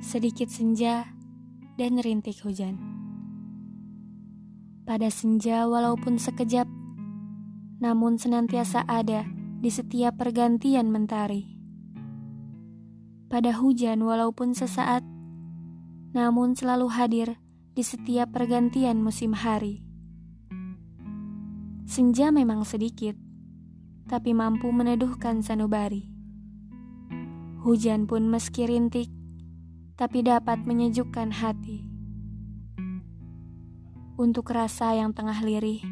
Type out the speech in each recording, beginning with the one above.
sedikit senja, dan rintik hujan. Pada senja, walaupun sekejap, namun senantiasa ada di setiap pergantian mentari. Pada hujan, walaupun sesaat, namun selalu hadir di setiap pergantian musim hari. Senja memang sedikit, tapi mampu meneduhkan sanubari. Hujan pun meski rintik, tapi dapat menyejukkan hati. Untuk rasa yang tengah lirih,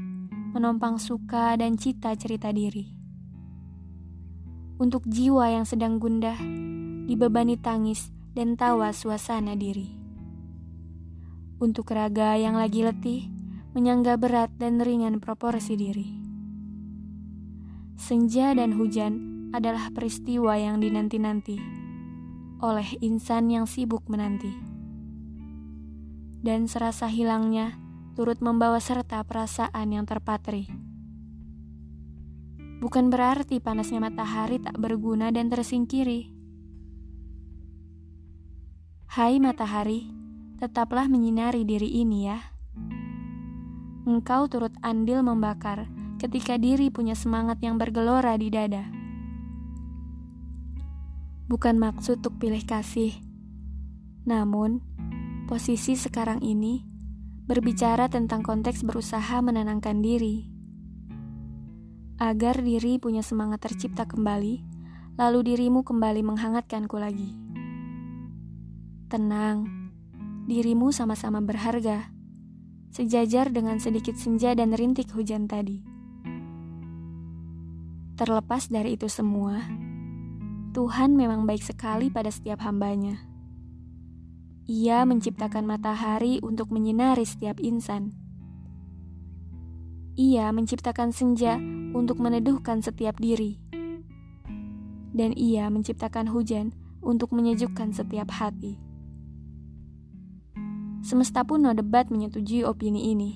menompang suka dan cita cerita diri. Untuk jiwa yang sedang gundah, dibebani tangis dan tawa suasana diri. Untuk raga yang lagi letih, menyangga berat dan ringan proporsi diri. Senja dan hujan adalah peristiwa yang dinanti-nanti oleh insan yang sibuk menanti. Dan serasa hilangnya turut membawa serta perasaan yang terpatri. Bukan berarti panasnya matahari tak berguna dan tersingkiri. Hai matahari, tetaplah menyinari diri ini ya. Engkau turut andil membakar ketika diri punya semangat yang bergelora di dada bukan maksud untuk pilih kasih. Namun, posisi sekarang ini berbicara tentang konteks berusaha menenangkan diri. Agar diri punya semangat tercipta kembali, lalu dirimu kembali menghangatkanku lagi. Tenang, dirimu sama-sama berharga, sejajar dengan sedikit senja dan rintik hujan tadi. Terlepas dari itu semua, Tuhan memang baik sekali pada setiap hambanya. Ia menciptakan matahari untuk menyinari setiap insan. Ia menciptakan senja untuk meneduhkan setiap diri. Dan ia menciptakan hujan untuk menyejukkan setiap hati. Semesta pun no debat menyetujui opini ini.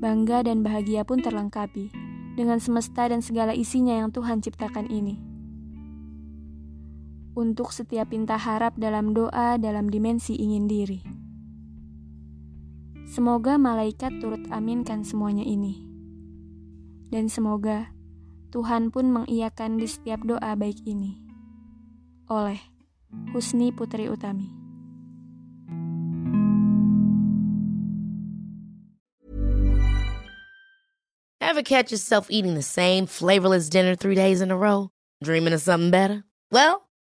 Bangga dan bahagia pun terlengkapi dengan semesta dan segala isinya yang Tuhan ciptakan ini untuk setiap pinta harap dalam doa dalam dimensi ingin diri. Semoga malaikat turut aminkan semuanya ini. Dan semoga Tuhan pun mengiyakan di setiap doa baik ini. Oleh Husni Putri Utami. Ever catch yourself eating the same flavorless dinner three days in a row? Dreaming of something better? Well,